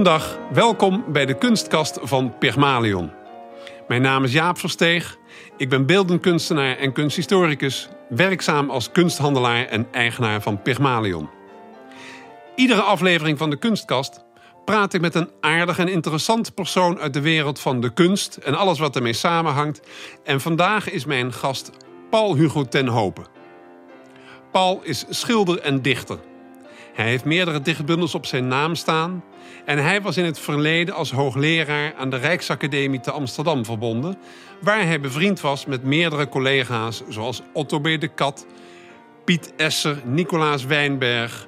Goedendag, welkom bij de kunstkast van Pygmalion. Mijn naam is Jaap Versteeg. Ik ben beeldend kunstenaar en kunsthistoricus, werkzaam als kunsthandelaar en eigenaar van Pygmalion. Iedere aflevering van de kunstkast praat ik met een aardig en interessant persoon uit de wereld van de kunst en alles wat ermee samenhangt. En vandaag is mijn gast Paul Hugo ten Hopen. Paul is schilder en dichter. Hij heeft meerdere dichtbundels op zijn naam staan. En hij was in het verleden als hoogleraar aan de Rijksacademie te Amsterdam verbonden, waar hij bevriend was met meerdere collega's zoals Otto B. de Kat, Piet Esser, Nicolaas Wijnberg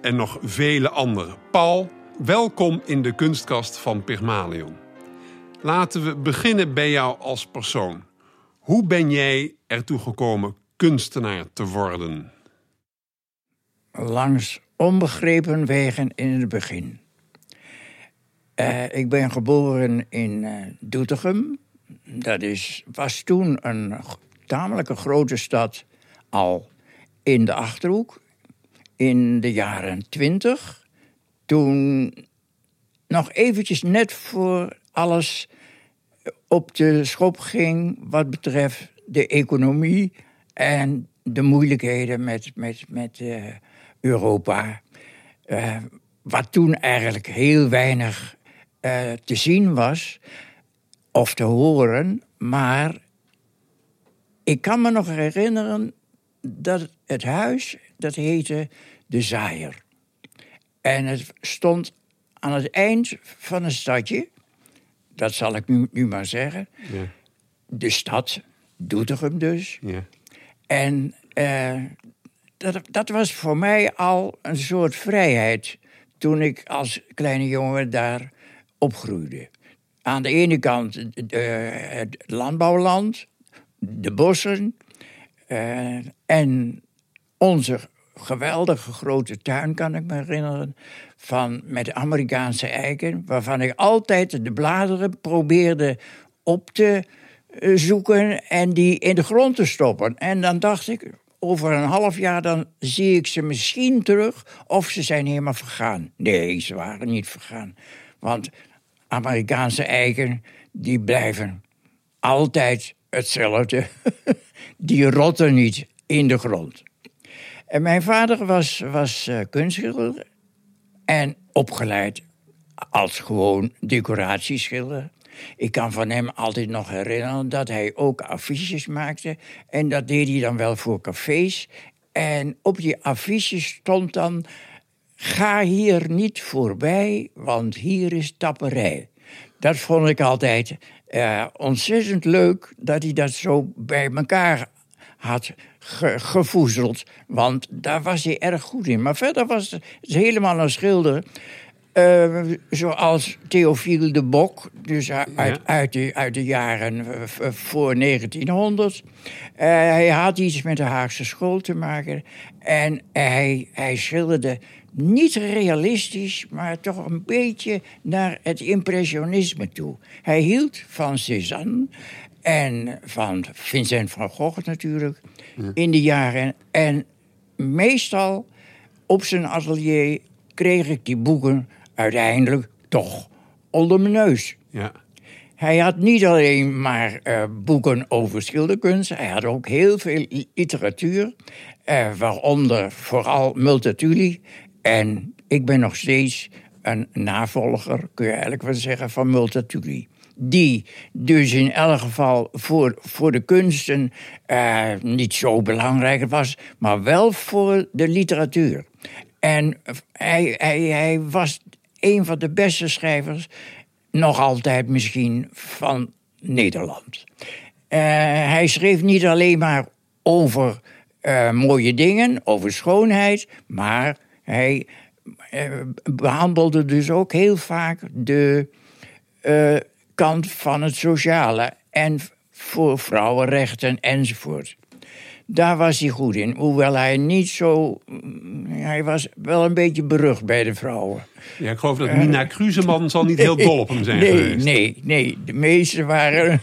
en nog vele anderen. Paul, welkom in de kunstkast van Pygmalion. Laten we beginnen bij jou als persoon. Hoe ben jij ertoe gekomen kunstenaar te worden? Langs onbegrepen wegen in het begin. Uh, ik ben geboren in uh, Doetinchem. Dat is, was toen een tamelijk grote stad al in de Achterhoek. In de jaren twintig. Toen nog eventjes net voor alles op de schop ging wat betreft de economie en de moeilijkheden met, met, met Europa. Uh, wat toen eigenlijk heel weinig uh, te zien was of te horen, maar ik kan me nog herinneren dat het huis, dat heette De Zaaier. En het stond aan het eind van een stadje, dat zal ik nu, nu maar zeggen. Ja. De stad, Doetinchem dus. Ja. En uh, dat, dat was voor mij al een soort vrijheid toen ik als kleine jongen daar opgroeide. Aan de ene kant het landbouwland, de bossen uh, en onze geweldige grote tuin, kan ik me herinneren, van, met Amerikaanse eiken, waarvan ik altijd de bladeren probeerde op te eh, zoeken en die in de grond te stoppen. En dan dacht ik, over een half jaar dan zie ik ze misschien terug of ze zijn helemaal vergaan. Nee, ze waren niet vergaan. Want Amerikaanse eiken, die blijven altijd hetzelfde. die rotten niet in de grond. En mijn vader was, was uh, kunstschilder en opgeleid als gewoon decoratieschilder. Ik kan van hem altijd nog herinneren dat hij ook affiches maakte. En dat deed hij dan wel voor cafés. En op die affiches stond dan Ga hier niet voorbij, want hier is tapperij. Dat vond ik altijd uh, ontzettend leuk dat hij dat zo bij elkaar had ge gevoezeld. Want daar was hij erg goed in. Maar verder was het helemaal een schilder. Uh, zoals Theophile de Bok, dus uit, uit, de, uit de jaren voor 1900. Uh, hij had iets met de Haagse school te maken. En hij, hij schilderde niet realistisch, maar toch een beetje naar het impressionisme toe. Hij hield van Cézanne en van Vincent van Gogh natuurlijk in de jaren. En meestal op zijn atelier kreeg ik die boeken uiteindelijk toch onder mijn neus. Ja. Hij had niet alleen maar uh, boeken over schilderkunst, hij had ook heel veel literatuur, uh, waaronder vooral Multatuli en ik ben nog steeds een navolger, kun je eigenlijk wel zeggen, van Multatuli. Die dus in elk geval voor, voor de kunsten uh, niet zo belangrijk was, maar wel voor de literatuur. En hij, hij, hij was een van de beste schrijvers, nog altijd misschien, van Nederland. Uh, hij schreef niet alleen maar over uh, mooie dingen, over schoonheid, maar hij uh, behandelde dus ook heel vaak de kant van het sociale en voor vrouwenrechten enzovoort. Daar was hij goed in, hoewel hij niet zo. Mm, hij was wel een beetje berucht bij de vrouwen. Ja, ik geloof dat uh, Nina Kruseman zal niet heel dol op hem zijn nee, geweest. Nee, nee, de meesten waren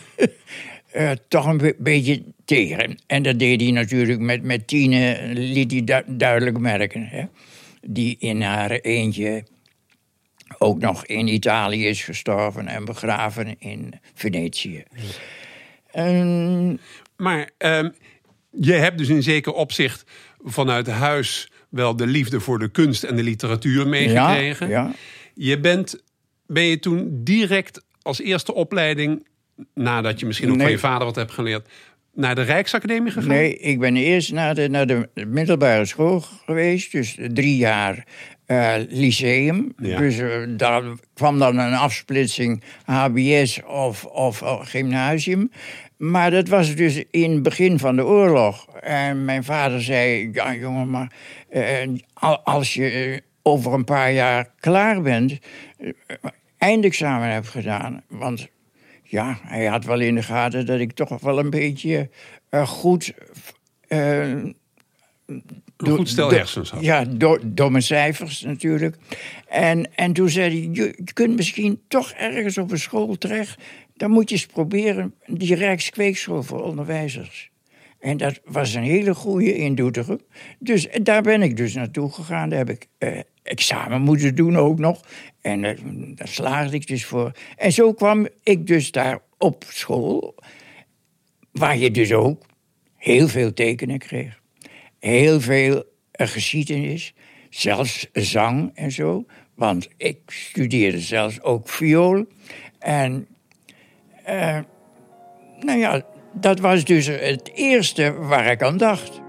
uh, toch een beetje tegen. En dat deed hij natuurlijk met, met Tine, liet hij du duidelijk merken. Hè? die in haar eentje ook nog in Italië is gestorven en begraven in Venetië. En, Maar ehm, je hebt dus in zeker opzicht vanuit huis wel de liefde voor de kunst en de literatuur meegekregen. ja. Je bent, ben je toen direct als eerste opleiding, nadat je misschien ook Nee. van je vader wat hebt geleerd, naar de Rijksacademie gegaan? Nee, ik ben eerst naar de, naar de middelbare school geweest. Dus drie jaar eh, lyceum. Ja. Dus eh, daar kwam dan een afsplitsing HBS of, of eh, gymnasium. Maar dat was dus in het begin van de oorlog. En mijn vader zei, ja jongen, maar eh, al- als je eh, over een paar jaar klaar bent... eh, eindexamen hebt gedaan. Want ja, hij had wel in de gaten dat ik toch wel een beetje goed. eh, Een goed stel hersens had. Ja, door, mijn cijfers natuurlijk. En, en toen zei hij: je, je kunt misschien toch ergens op een school terecht. Dan moet je eens proberen die Rijkskweekschool voor onderwijzers. En dat was een hele goede in. Dus eh, daar ben ik dus naartoe gegaan. Daar heb ik eh, examen moeten doen ook nog. En eh, daar slaagde ik dus voor. En zo kwam ik dus daar op school. Waar je dus ook heel veel tekenen kreeg. Heel veel eh, geschiedenis. Zelfs zang en zo. Want ik studeerde zelfs ook viool. En nou ja, dat was dus het eerste waar ik aan dacht.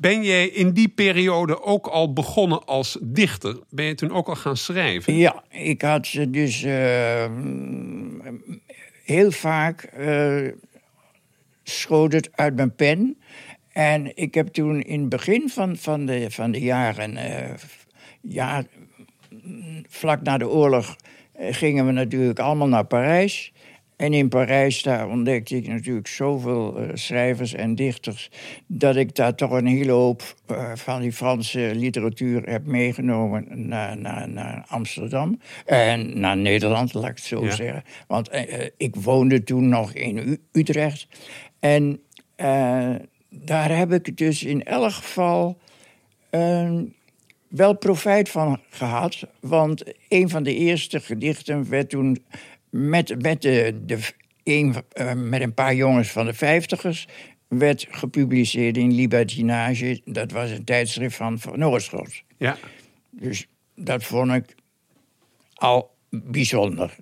Ben jij in die periode ook al begonnen als dichter? Ben je toen ook al gaan schrijven? Ja, ik had ze dus eh, heel vaak eh, schoot het uit mijn pen. En ik heb toen in het begin van, van, de, van de jaren, eh, ja, vlak na de oorlog, gingen we natuurlijk allemaal naar Parijs. En in Parijs daar ontdekte ik natuurlijk zoveel eh, schrijvers en dichters... dat ik daar toch een hele hoop eh, van die Franse literatuur heb meegenomen naar, naar, naar Amsterdam. En naar Nederland, laat ik het zo Ja. zeggen. Want eh, ik woonde toen nog in U- Utrecht. En daar heb ik dus in elk geval... eh, wel profijt van gehad. Want een van de eerste gedichten werd toen met, met, de, de, een, eh, met een paar jongens van de vijftigers... werd gepubliceerd in Libertinage. Dat was een tijdschrift van Van Oorschot. Ja. Dus dat vond ik al bijzonder.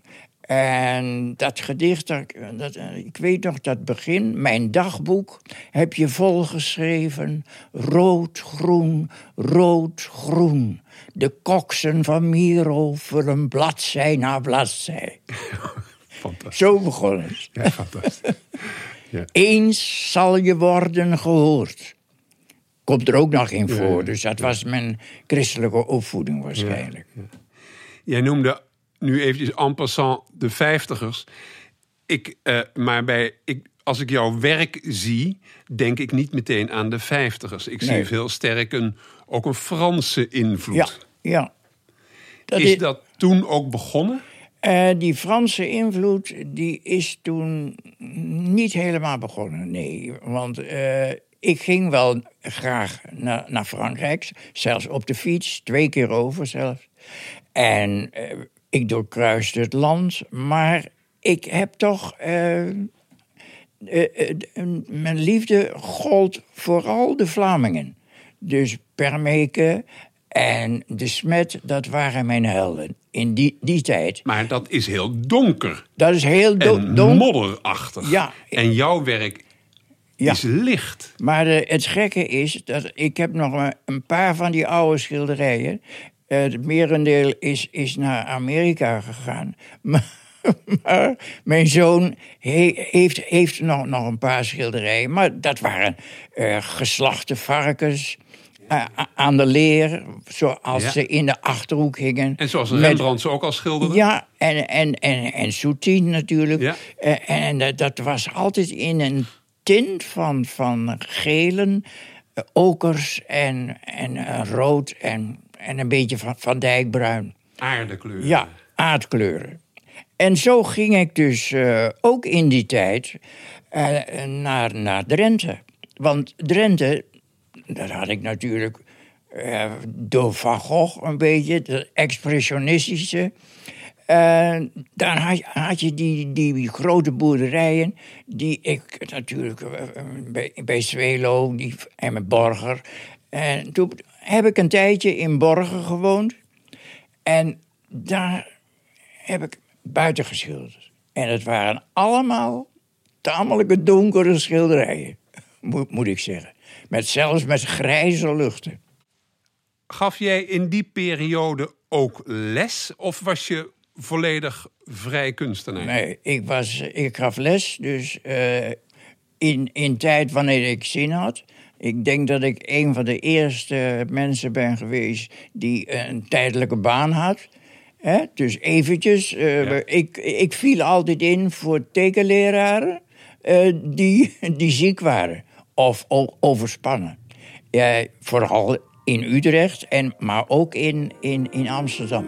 En dat gedicht, dat, ik weet nog dat begin, mijn dagboek heb je volgeschreven. Rood, groen, rood, groen. De koksen van Miro vullen bladzij na bladzij. Fantastisch. Zo begon het. Ja, fantastisch. Eens zal je worden gehoord. Komt er ook nog in voor, dus dat was mijn christelijke opvoeding waarschijnlijk. Jij noemde nu eventjes en passant de vijftigers. Ik, eh, maar bij, ik, als ik jouw werk zie, denk ik niet meteen aan de vijftigers. Ik zie veel sterk een, ook een Franse invloed. Ja, ja. Dat is dat toen ook begonnen? Eh, die Franse invloed die is toen niet helemaal begonnen, nee. Want eh, ik ging wel graag naar, naar Frankrijk, zelfs op de fiets, twee keer over zelfs. En ik doorkruiste het land, maar ik heb toch... eh, eh, eh, mijn liefde gold vooral de Vlamingen. Dus Permeke en de Smet, dat waren mijn helden in die, die tijd. Maar dat is heel donker Dat is heel do- en donker. modderachtig. Ja. En jouw werk Ja. is licht. Maar het gekke is dat ik heb nog een paar van die oude schilderijen. Eh, het merendeel is, is naar Amerika gegaan. Maar, maar mijn zoon he- heeft, heeft nog, nog een paar schilderijen. Maar dat waren eh, geslachte varkens. a- aan de leer, zoals Ja. ze in de achterhoek hingen. En zoals Met- Rembrandt ze ook al schilderde. Ja, en, en, en, en Soutine natuurlijk. Ja. Eh, en dat, dat was altijd in een tint van, van gelen, eh, okers en, en eh, rood en, en een beetje van, van dijkbruin. Aardekleur. Ja, aardkleuren. En zo ging ik dus eh, ook in die tijd eh, naar, naar Drenthe. Want Drenthe, dat had ik natuurlijk eh, door Van Gogh een beetje, het expressionistische. Eh, dan had, had je die, die grote boerderijen, die ik natuurlijk bij, bij Zwelo die, en met Borger. En toen heb ik een tijdje in Borger gewoond. En daar heb ik buiten geschilderd. En het waren allemaal tamelijke donkere schilderijen, moet, moet ik zeggen. Met, zelfs met grijze luchten. Gaf jij in die periode ook les? Of was je volledig vrij kunstenaar? Nee, ik, was, ik gaf les, dus eh, in, in tijd wanneer ik zin had. Ik denk dat ik een van de eerste mensen ben geweest die een tijdelijke baan had. Hè? Dus eventjes. eh, Ja. ik, ik viel altijd in voor tekenleraren eh, die, die ziek waren of overspannen. Ja, vooral in Utrecht, en, maar ook in, in, in Amsterdam.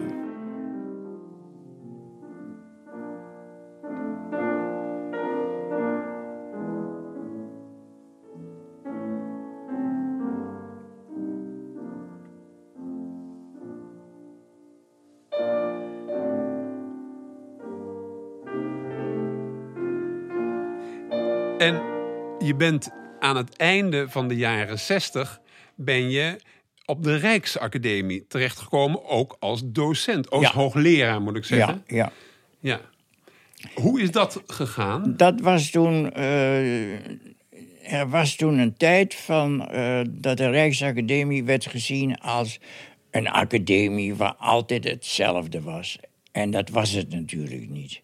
Bent aan het einde van de jaren 60 ben je op de Rijksacademie terechtgekomen, ook als docent, als Ja. hoogleraar moet ik zeggen. Ja, ja. Ja. Hoe is dat gegaan? Dat was toen. eh, er was toen een tijd van eh, dat de Rijksacademie werd gezien als een academie waar altijd hetzelfde was. En dat was het natuurlijk niet.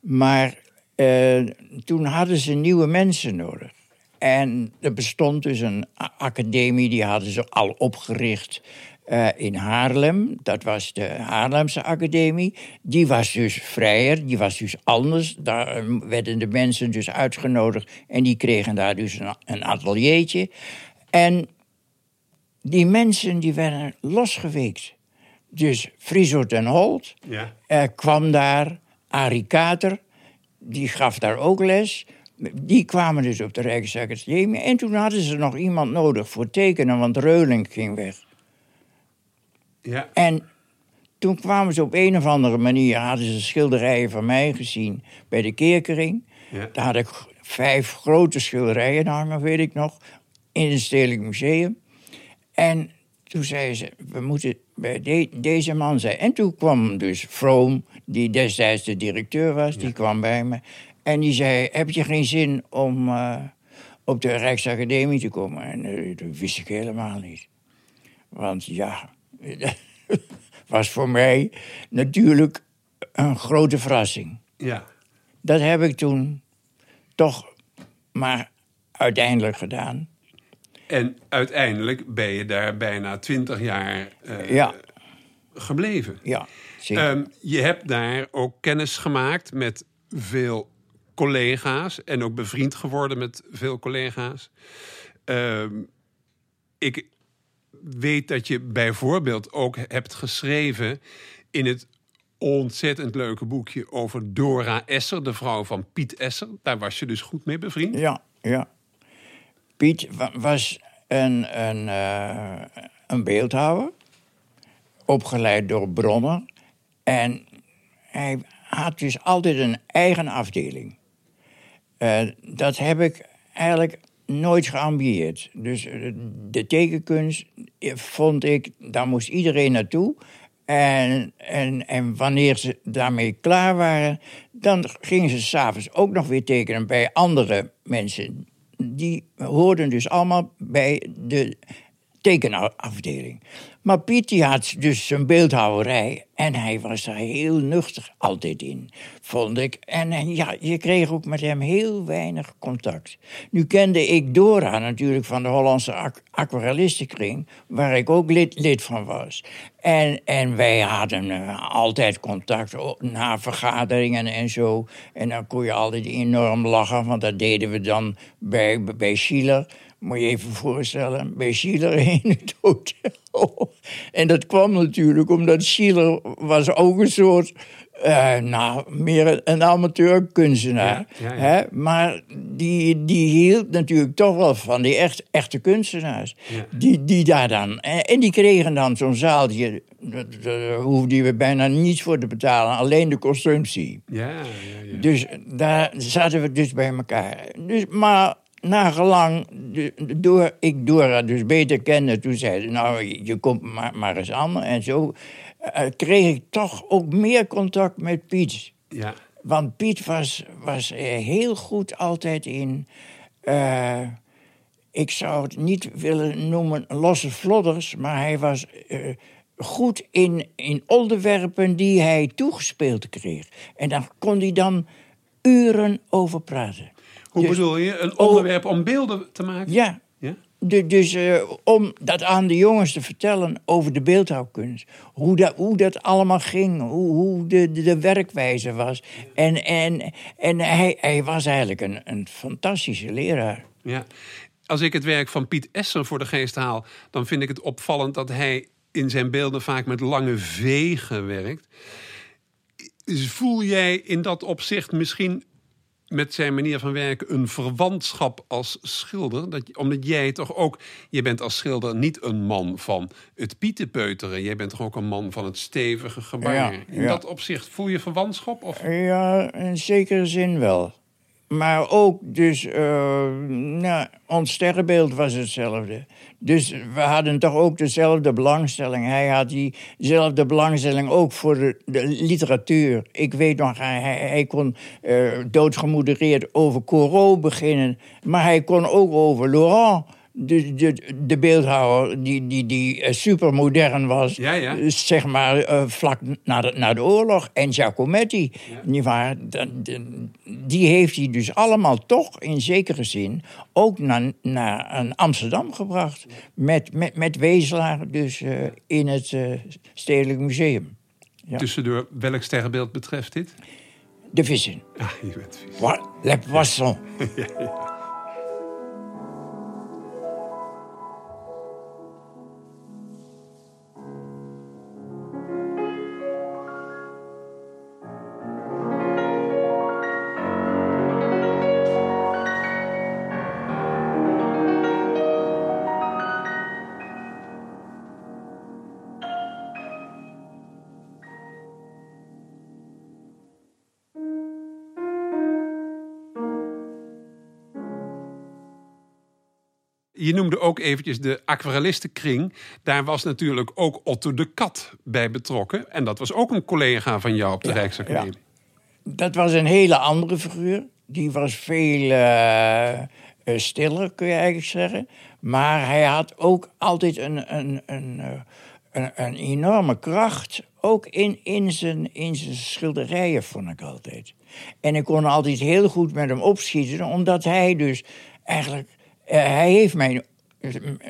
Maar eh, toen hadden ze nieuwe mensen nodig. En er bestond dus een academie, die hadden ze al opgericht eh, in Haarlem. Dat was de Haarlemse Academie. Die was dus vrijer, die was dus anders. Daar eh, werden de mensen dus uitgenodigd en die kregen daar dus een, een ateliertje. En die mensen die werden losgeweekt. Dus Friso ten Holt Ja. eh, kwam daar, Arie Kater, die gaf daar ook les. Die kwamen dus op de Rijksacademie. En toen hadden ze nog iemand nodig voor tekenen, want Reuling ging weg. Ja. En toen kwamen ze op een of andere manier, hadden ze schilderijen van mij gezien bij de Kerkering. Ja. Daar had ik vijf grote schilderijen hangen, weet ik nog, in het Stedelijk Museum. En toen zei ze, we moeten bij de- deze man zijn. En toen kwam dus Vroom, die destijds de directeur was, die kwam bij me. En die zei, heb je geen zin om eh, op de Rijksacademie te komen? En eh, dat wist ik helemaal niet. Want ja, was voor mij natuurlijk een grote verrassing. ja. Dat heb ik toen toch maar uiteindelijk gedaan. En uiteindelijk ben je daar bijna twintig jaar eh, Ja. gebleven. Ja, zeker. Ehm, je hebt daar ook kennis gemaakt met veel collega's en ook bevriend geworden met veel collega's. Ehm, ik weet dat je bijvoorbeeld ook hebt geschreven in het ontzettend leuke boekje over Dora Esser, de vrouw van Piet Esser. Daar was je dus goed mee bevriend. Ja, ja. Piet wa- was een, een, eh, een beeldhouwer, opgeleid door Bronner. En hij had dus altijd een eigen afdeling. Eh, dat heb ik eigenlijk nooit geambieerd. Dus eh, de tekenkunst eh, vond ik, daar moest iedereen naartoe. En, en, en wanneer ze daarmee klaar waren, dan gingen ze s'avonds ook nog weer tekenen bij andere mensen. Die hoorden dus allemaal bij de tekenafdeling. Maar Piet die had dus zijn beeldhouwerij en hij was daar heel nuchter altijd in, vond ik. En, ja, je kreeg ook met hem heel weinig contact. Nu kende ik Dora natuurlijk van de Hollandse Aqu Aquarellistenkring, waar ik ook lid, lid van was. En, en wij hadden uh, altijd contact na vergaderingen en zo. En dan kon je altijd enorm lachen, want dat deden we dan bij, bij Schiller. Moet je even voorstellen, bij Schiller in het hotel. En dat kwam natuurlijk omdat Schiller was ook een soort... Uh, nou, meer een amateurkunstenaar. Ja, ja, ja. Hè? Maar die, die hield natuurlijk toch wel van die echt, echte kunstenaars. Die, die daar dan... En die kregen dan zo'n zaaltje... Daar hoefden we bijna niets voor te betalen. Alleen de consumptie. Ja, ja, ja. Dus daar zaten we dus bij elkaar. Dus, maar nagelang, door ik Dora dus beter kende, toen zei ze, nou, je komt maar, maar eens aan. En zo uh, kreeg ik toch ook meer contact met Piet. Ja. Want Piet was, was heel goed altijd in... Uh, ik zou het niet willen noemen losse vlodders, maar hij was... Uh, goed in, in onderwerpen die hij toegespeeld kreeg. En daar kon hij dan uren over praten. Hoe dus, bedoel je? Een onderwerp om beelden te maken? Ja. ja? De, dus uh, om dat aan de jongens te vertellen over de beeldhouwkunst. Hoe dat, hoe dat allemaal ging. Hoe, hoe de, de, de werkwijze was. En, en, en hij, hij was eigenlijk een, een fantastische leraar. Ja. Als ik het werk van Piet Esser voor de geest haal... dan vind ik het opvallend dat hij in zijn beelden vaak met lange vegen werkt. Voel jij in dat opzicht misschien met zijn manier van werken een verwantschap als schilder? Dat, omdat jij toch ook, je bent als schilder niet een man van het pietenpeuteren. Jij bent toch ook een man van het stevige gebaar. in dat opzicht voel je verwantschap? Of? Ja, in zekere zin wel. Maar ook dus, uh, nou, ons sterrenbeeld was hetzelfde. Dus we hadden toch ook dezelfde belangstelling. Hij had diezelfde belangstelling ook voor de, de literatuur. Ik weet nog, hij, hij kon uh, doodgemodereerd over Corot beginnen. Maar hij kon ook over Laurent de, de, de beeldhouwer die, die, die uh, supermodern was, ja, ja. Uh, zeg maar uh, vlak na de, na de oorlog. En Giacometti, ja. die heeft hij dus allemaal toch in zekere zin ook naar, naar Amsterdam gebracht. Met, met, met Wezelaar dus in het Stedelijk Museum. Ja. Tussendoor, welk sterrenbeeld betreft dit? De vissen. Ah, je bent vissen. What? Le poisson. je noemde ook eventjes de aquarellistenkring. Daar was natuurlijk ook Otto de Kat bij betrokken. En dat was ook een collega van jou op de ja, Rijksacademie. Ja. Dat was een hele andere figuur. Die was veel uh, stiller, kun je eigenlijk zeggen. Maar hij had ook altijd een, een, een, eh, een, een enorme kracht. Ook in, in, zijn, in zijn schilderijen, vond ik altijd. En ik kon altijd heel goed met hem opschieten, omdat hij dus eigenlijk eh, hij heeft mijn,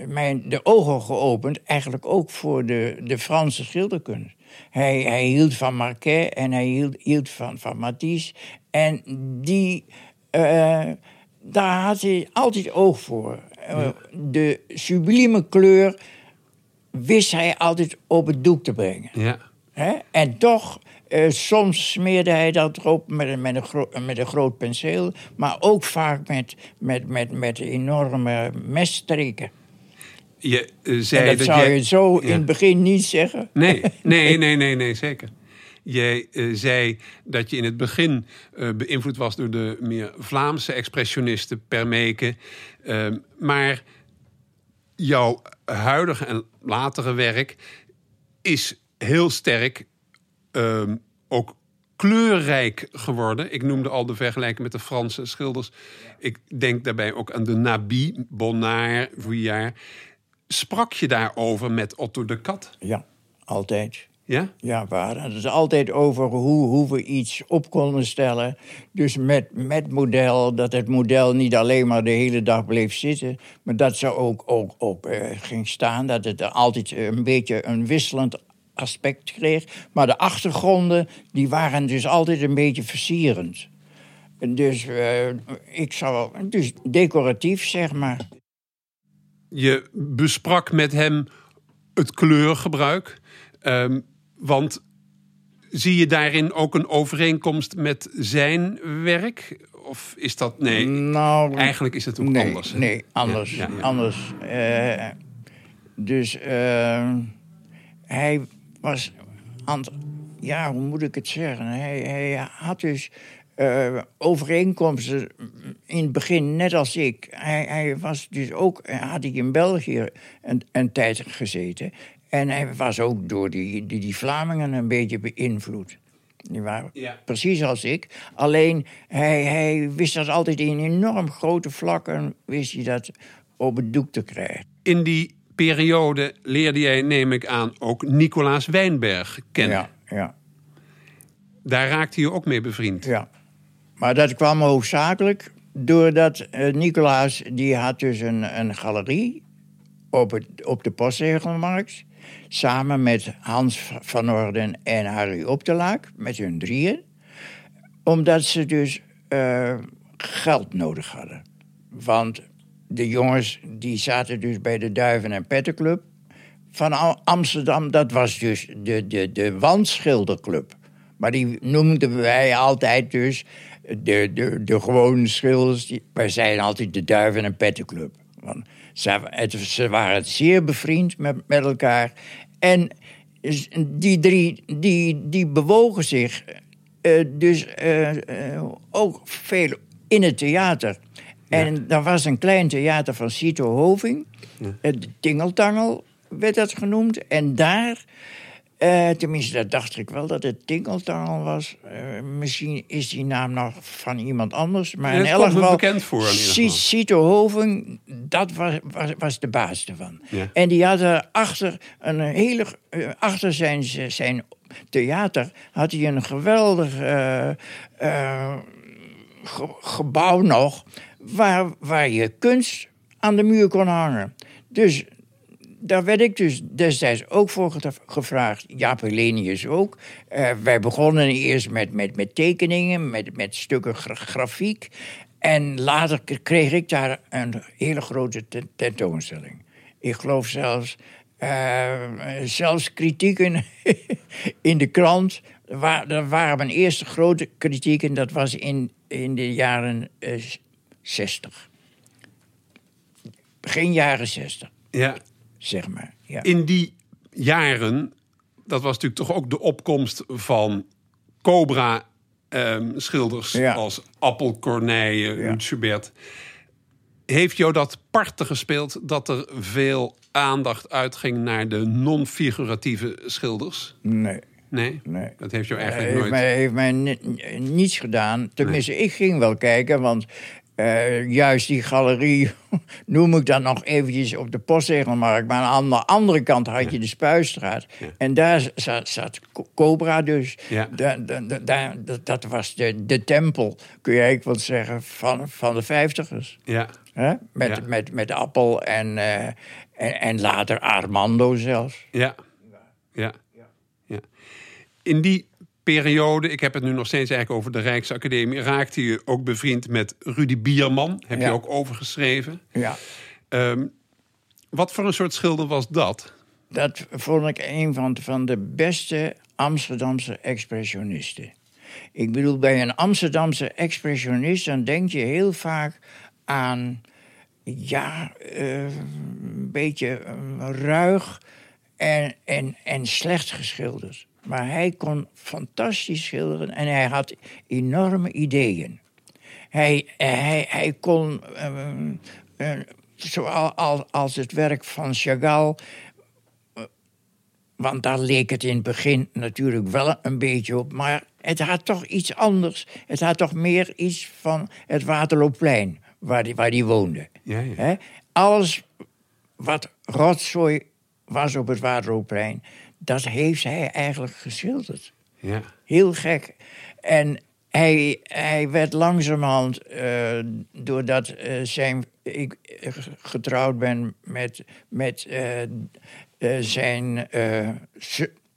mijn, de ogen geopend, eigenlijk ook voor de, de Franse schilderkunst. Hij, hij hield van Marquet en hij hield, hield van, van Matisse. En die, uh, daar had hij altijd oog voor. Uh, de sublieme kleur wist hij altijd op het doek te brengen. Ja. En toch uh, soms smeerde hij dat erop met, met, een, met een groot penseel, maar ook vaak met, met, met, met enorme messtreken. Je uh, zei dat, dat, zou je zo in het begin niet zeggen. Nee, nee, nee, nee, nee, zeker. Jij uh, zei dat je in het begin beïnvloed was door de meer Vlaamse expressionisten Permeke. Ehm, maar jouw huidige en latere werk is heel sterk um, ook kleurrijk geworden. Ik noemde al de vergelijking met de Franse schilders. Ik denk daarbij ook aan de Nabi, Bonnard, Vuillard. Sprak je daarover met Otto de Kat? Ja, altijd. Ja? Ja, hadden het altijd over hoe, hoe we iets op konden stellen. Dus met, met model, dat het model niet alleen maar de hele dag bleef zitten... maar dat ze ook, ook, ook eh, ging staan, dat het altijd een beetje een wisselend aspect kreeg. Maar de achtergronden, die waren dus altijd een beetje versierend. Dus eh, ik zou, dus decoratief, zeg maar. Je besprak met hem het kleurgebruik. Ehm, want zie je daarin ook een overeenkomst met zijn werk? Of is dat nee? Nou, Eigenlijk is het ook nee, anders. hè? Nee, anders. Ja, ja, ja. anders. Eh, dus eh, hij was Ja, hoe moet ik het zeggen? Hij, hij had dus eh, overeenkomsten in het begin, net als ik. Hij, hij was dus ook, had hij in België een, een tijd gezeten. En hij was ook door die, die, die Vlamingen een beetje beïnvloed. Die waren Ja. precies als ik. Alleen hij, hij wist dat altijd in enorm grote vlakken wist hij dat op het doek te krijgen. In die periode leerde jij, neem ik aan, ook Nicolaas Wijnberg kennen. Ja, ja, Daar raakte je ook mee bevriend. ja. Maar dat kwam hoofdzakelijk doordat eh, Nicolaas, die had dus een, een galerie op, het, op de postzegelmarkt. Samen met Hans van Orden en Harry Optelaak, met hun drieën. Omdat ze dus eh, geld nodig hadden. Want de jongens die zaten dus bij de Duiven en Pettenclub van Am- Amsterdam. Dat was dus de, de, de wandschilderclub. Maar die noemden wij altijd dus de, de, de gewone schilders. Wij zeiden altijd de Duiven en Pettenclub. Want ze, het, ze waren zeer bevriend met, met elkaar. En die drie die, die bewogen zich eh, dus eh, eh, ook veel in het theater. En er was een klein theater van Cito Hoving. Het Tingeltangel werd dat genoemd. En daar, eh, tenminste dat dacht ik wel dat het Tingeltangel was. Eh, misschien is die naam nog van iemand anders. Maar in elk geval, bekend voor. Cito Hoving, dat was, was, was de baas ervan. Ja. En die had achter een hele, eh, achter zijn, zijn theater had hij een geweldig eh, eh, ge- gebouw nog, waar, waar je kunst aan de muur kon hangen. Dus daar werd ik dus destijds ook voor ge- gevraagd. Jaap Helenius ook. Eh, wij begonnen eerst met, met, met tekeningen, met, met stukken gra- grafiek. En later kreeg ik daar een hele grote ten- tentoonstelling. Ik geloof zelfs, eh, zelfs kritieken in de krant. Waar, dat waren mijn eerste grote kritieken. Dat was in, in de jaren eh, 60. Begin jaren 60, Ja. zeg maar. Ja. In die jaren, dat was natuurlijk toch ook de opkomst van Cobra-schilders Ja. als Appel, Corneille, Ja. Schubert. Heeft jou dat parten gespeeld dat er veel aandacht uitging naar de non-figuratieve schilders? Nee, Nee? nee. Dat heeft jou eigenlijk heeft nooit... mij, heeft mij ni- niets gedaan. Tenminste, ik ging wel kijken, want eh, juist die galerie noem ik dan nog eventjes op de postzegelmarkt. Maar aan de andere kant had je de Spuistraat. En daar zat, zat Co- Cobra dus. Ja. Da- da- da- da- dat- was de, de tempel, kun je eigenlijk wel zeggen, van, van de vijftigers. Ja. Hè? Met, Ja. met, met Appel en, eh, en, en later Armando zelfs. Ja. Ja. ja. In die periode, ik heb het nu nog steeds eigenlijk over de Rijksacademie, raakte je ook bevriend met Rudy Bierman. Heb je ook overgeschreven. Ja. Ehm, wat voor een soort schilder was dat? Dat vond ik een van, van de beste Amsterdamse expressionisten. Ik bedoel, bij een Amsterdamse expressionist... dan denk je heel vaak aan... ja, eh, een beetje eh, ruig en, en, en slecht geschilderd. Maar hij kon fantastisch schilderen en hij had enorme ideeën. Hij, hij, hij kon, eh, eh, zoals als het werk van Chagall... eh, Want daar leek het in het begin natuurlijk wel een beetje op. Maar het had toch iets anders. Het had toch meer iets van het Waterloopplein, waar hij waar die woonde. Ja, ja. Alles wat rotzooi was op het Waterloopplein, dat heeft hij eigenlijk geschilderd. Ja. Heel gek. En hij, hij werd langzamerhand, uh, doordat uh, zijn, ik getrouwd ben met, met, uh, zijn,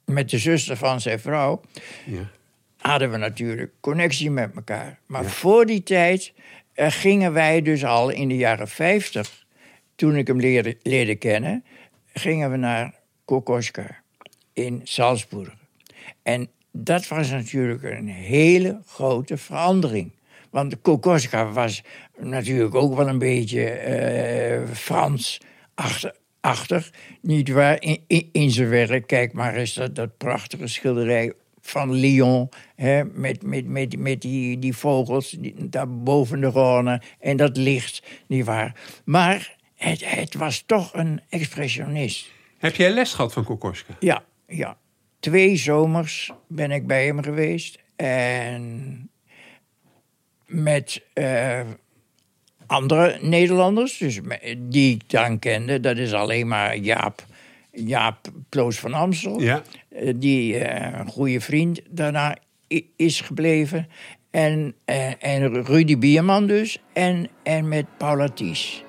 met de zuster van zijn vrouw, Ja. hadden we natuurlijk connectie met elkaar. Maar voor die tijd gingen wij dus al in de jaren 50, toen ik hem leerde, leerde kennen, gingen we naar Kokoschka in Salzburg. En dat was natuurlijk een hele grote verandering. Want Kokoschka was natuurlijk ook wel een beetje uh, Frans achtig, niet waar, in, in, in, zijn werk. Kijk maar eens dat, dat prachtige schilderij van Lyon, hè, met, met, met, met die, die vogels die, daar boven de Rhône en dat licht, niet waar. Maar het, het was toch een expressionist. Heb jij les gehad van Kokoschka? Ja, ja. Twee zomers ben ik bij hem geweest. En met uh, andere Nederlanders, dus die ik dan kende. Dat is alleen maar Jaap, Jaap Ploos van Amstel. Ja. Uh, die uh, een goede vriend daarna is gebleven. En, en Rudy Bierman dus. En, en met Paula Ties.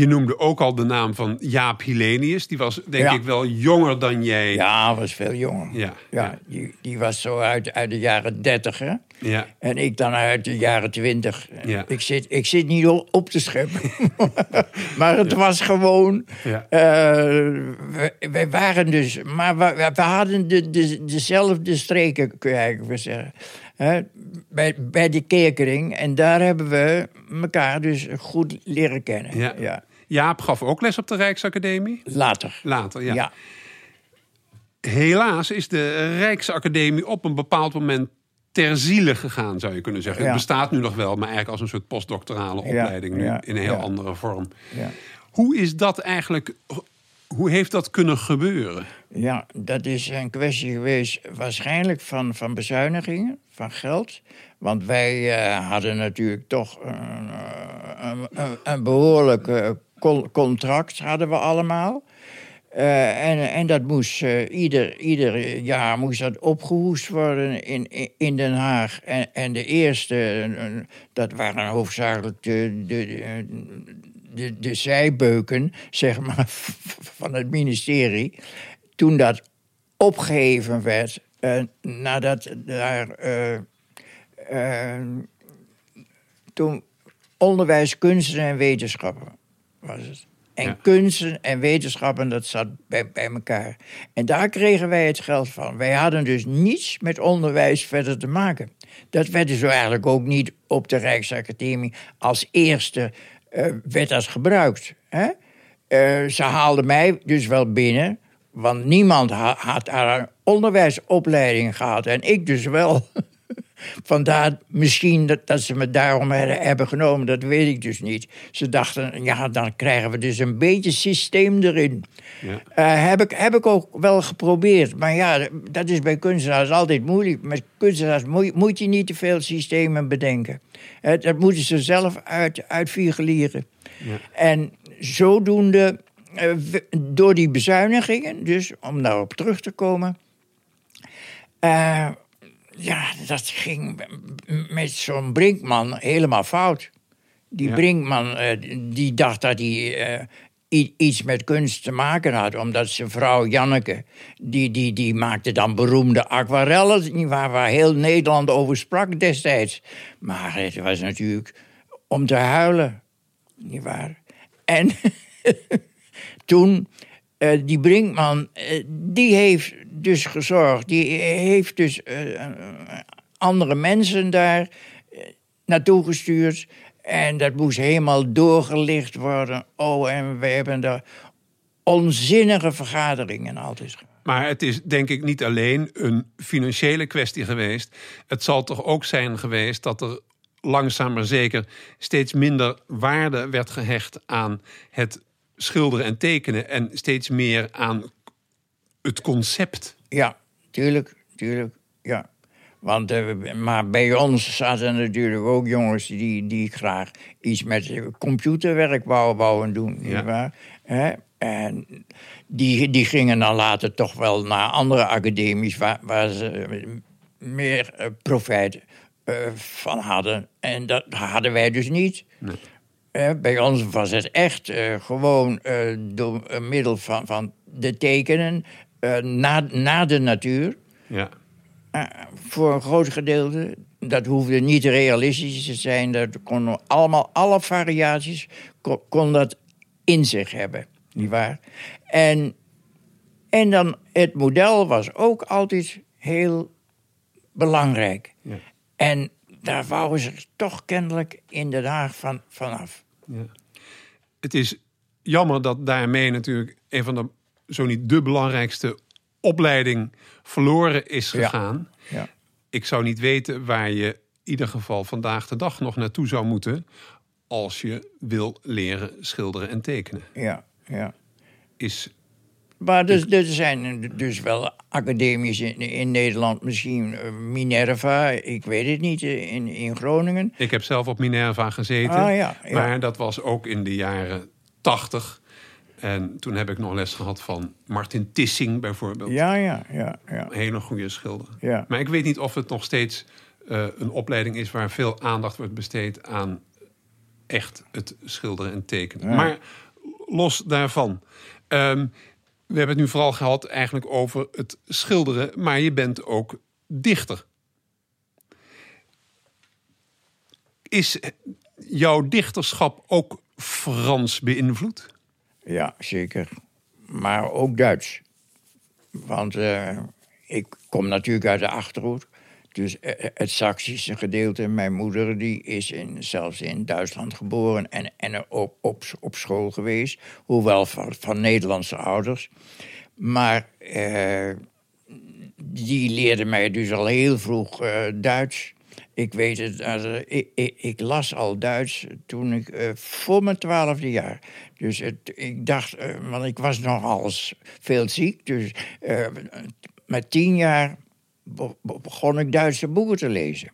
Je noemde ook al de naam van Jaap Hilenius. Die was denk Ja. ik wel jonger dan jij. Ja, was veel jonger. Ja, ja, ja. Die, die was zo uit, uit de jaren dertig, hè? Ja. En ik dan uit de jaren twintig. Ja. Ik, zit, ik zit niet op te scheppen. maar het was gewoon... Ja. eh, we waren dus... Maar we, we hadden de, de, dezelfde streken, kun je eigenlijk zeggen. Hè, bij, bij de kerkering. En daar hebben we elkaar dus goed leren kennen. Ja. ja. Jaap gaf ook les op de Rijksacademie. Later. Later, ja. ja. Helaas is de Rijksacademie op een bepaald moment ter ziele gegaan, zou je kunnen zeggen. Het bestaat nu nog wel, maar eigenlijk als een soort postdoctorale opleiding nu in een heel andere vorm. ja. Hoe is dat eigenlijk? Hoe heeft dat kunnen gebeuren? Ja, dat is een kwestie geweest waarschijnlijk van, van bezuinigingen, van geld. Want wij eh, hadden natuurlijk toch een, eh, een, een, een behoorlijk eh, con- contract hadden we allemaal. Eh, en, en dat moest eh, ieder, ieder jaar moest dat opgehoest worden in, in, Den Haag. En, en de eerste, dat waren hoofdzakelijk de, de, de, zijbeuken, zeg maar, van het ministerie. Toen dat opgeheven werd, eh, nadat daar. toen onderwijs, kunsten en wetenschappen was het. En Ja. kunsten en wetenschappen, dat zat bij, bij elkaar. En daar kregen wij het geld van. Wij hadden dus niets met onderwijs verder te maken. Dat werd dus eigenlijk ook niet op de Rijksacademie als eerste eh, werd dat gebruikt. Hè? Eh, ze haalden mij dus wel binnen, want niemand ha- had daar een onderwijsopleiding gehad. En ik dus wel. Vandaar misschien dat, dat ze me daarom he- hebben genomen, dat weet ik dus niet. Ze dachten, ja, dan krijgen we dus een beetje systeem erin. Ja. Eh, heb, ik, heb ik ook wel geprobeerd. Maar ja, dat is bij kunstenaars altijd moeilijk. Met kunstenaars moet, je niet te veel systemen bedenken. Eh, dat moeten ze zelf uit, uitfigureren. Ja. En zodoende, eh, door die bezuinigingen, dus om daarop terug te komen. Ja, dat ging met zo'n Brinkman helemaal fout. Die Ja. Brinkman, eh, die dacht dat hij eh, iets met kunst te maken had. Omdat zijn vrouw Janneke, die, die, die maakte dan beroemde aquarellen... Waar, waar heel Nederland over sprak destijds. Maar het was natuurlijk om te huilen, niet waar? En toen, uh, die Brinkman, uh, die heeft dus gezorgd... die heeft dus uh, andere mensen daar naartoe gestuurd... En dat moest helemaal doorgelicht worden. Oh, en we hebben er onzinnige vergaderingen altijd. Maar het is denk ik niet alleen een financiële kwestie geweest. Het zal toch ook zijn geweest dat er langzaam maar zeker steeds minder waarde werd gehecht aan het schilderen en tekenen en steeds meer aan het concept. Ja, tuurlijk, tuurlijk, ja. Want, uh, maar bij ons zaten natuurlijk ook jongens die, die graag iets met computerwerk wouden doen. Ja. Hè? En die, die gingen dan later toch wel naar andere academies waar, waar ze meer uh, profijt uh, van hadden. En dat hadden wij dus niet. Nee. Bij ons was het echt gewoon door middel van, van de tekenen naar, naar de natuur. Ja. Voor een groot gedeelte. Dat hoefde niet realistisch te zijn. Dat kon allemaal, alle variaties kon, kon dat in zich hebben. Niet waar? En, en dan het model was ook altijd heel belangrijk. Ja. En daar wouden ze toch kennelijk in Den Haag van, vanaf. Ja. Het is jammer dat daarmee natuurlijk een van de, zo niet de belangrijkste opleiding verloren is gegaan. Ja. ja. Ik zou niet weten waar je in ieder geval vandaag de dag nog naartoe zou moeten als je wil leren schilderen en tekenen. Ja, ja. Is maar dus, er zijn dus wel academies in, in, Nederland, misschien eh, Minerva, ik weet het niet, eh, in, in Groningen. Ik heb zelf op Minerva gezeten, ah, ja, ja. maar dat was ook in de jaren tachtig. En toen heb ik nog les gehad van Martin Tissing bijvoorbeeld. Ja, ja, ja. ja. Een hele goede schilder. Ja. Maar ik weet niet of het nog steeds uh, een opleiding is waar veel aandacht wordt besteed aan echt het schilderen en tekenen. Maar los daarvan. Um, we hebben het nu vooral gehad eigenlijk over het schilderen, maar je bent ook dichter. Is jouw dichterschap ook Frans beïnvloed? Ja, zeker. Maar ook Duits. Want uh, ik kom natuurlijk uit de Achterhoek. Dus eh, eh, het Saksische gedeelte. Mijn moeder die is in, zelfs in Duitsland geboren en, en op, op, op school geweest. Hoewel van, van Nederlandse ouders. Maar uh, die leerde mij dus al heel vroeg Duits. Ik weet het, ik, ik, ik, las al Duits toen ik voor mijn twaalfde jaar. Dus het, ik dacht, want ik was nogal veel ziek. Dus met tien jaar begon ik Duitse boeken te lezen.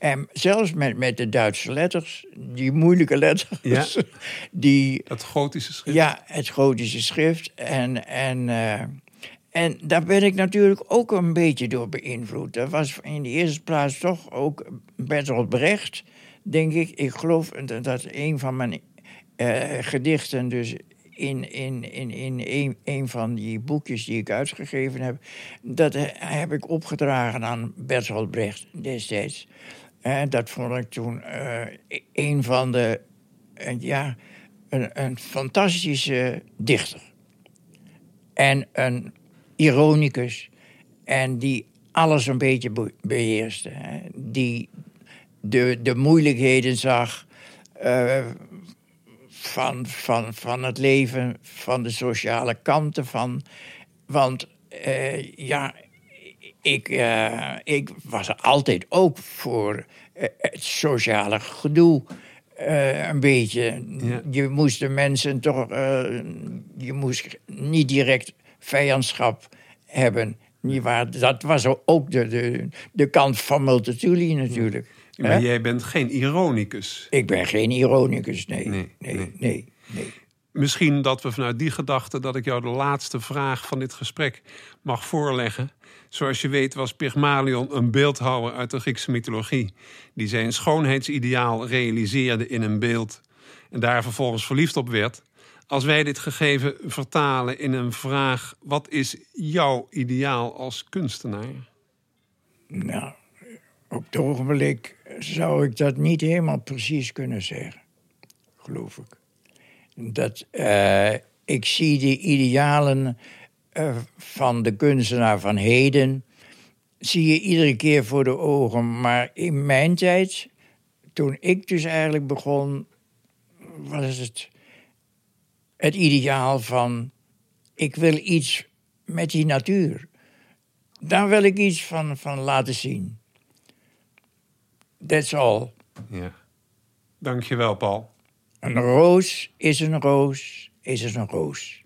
En zelfs met, met de Duitse letters, die moeilijke letters. Ja, die, het gotische schrift. Ja, het gotische schrift. En, en, uh, en daar ben ik natuurlijk ook een beetje door beïnvloed. Dat was in de eerste plaats toch ook Bertolt Brecht, denk ik. Ik geloof dat een van mijn uh, gedichten dus in, in, in, in een, een van die boekjes die ik uitgegeven heb. Dat heb ik opgedragen aan Bertolt Brecht destijds. En dat vond ik toen uh, een van de. Uh, ja, een, een fantastische dichter. En een ironicus. En die alles een beetje beheerste. Hè. Die de, de moeilijkheden zag. Uh, van, van, van het leven, van de sociale kanten van. Want uh, ja, ik, uh, ik was altijd ook voor uh, het sociale gedoe. een beetje. Ja. Je moest de mensen toch. je moest niet direct vijandschap hebben. Niet waar? Dat was ook de, de, de kant van Multatuli natuurlijk. Maar jij bent geen ironicus. Ik ben geen ironicus, nee. Nee, nee, nee. nee, Misschien dat we vanuit die gedachte dat ik jou de laatste vraag van dit gesprek mag voorleggen. Zoals je weet was Pygmalion een beeldhouwer uit de Griekse mythologie... die zijn schoonheidsideaal realiseerde in een beeld... en daar vervolgens verliefd op werd... Als wij dit gegeven vertalen in een vraag: wat is jouw ideaal als kunstenaar? Nou, op het ogenblik zou ik dat niet helemaal precies kunnen zeggen, geloof ik. Dat, uh, ik zie de idealen uh, van de kunstenaar van heden, zie je iedere keer voor de ogen. Maar in mijn tijd, toen ik dus eigenlijk begon, was het het ideaal van: ik wil iets met die natuur. Daar wil ik iets van, van laten zien. That's all. Ja. Dankjewel, Paul. Een roos is een roos, is een roos.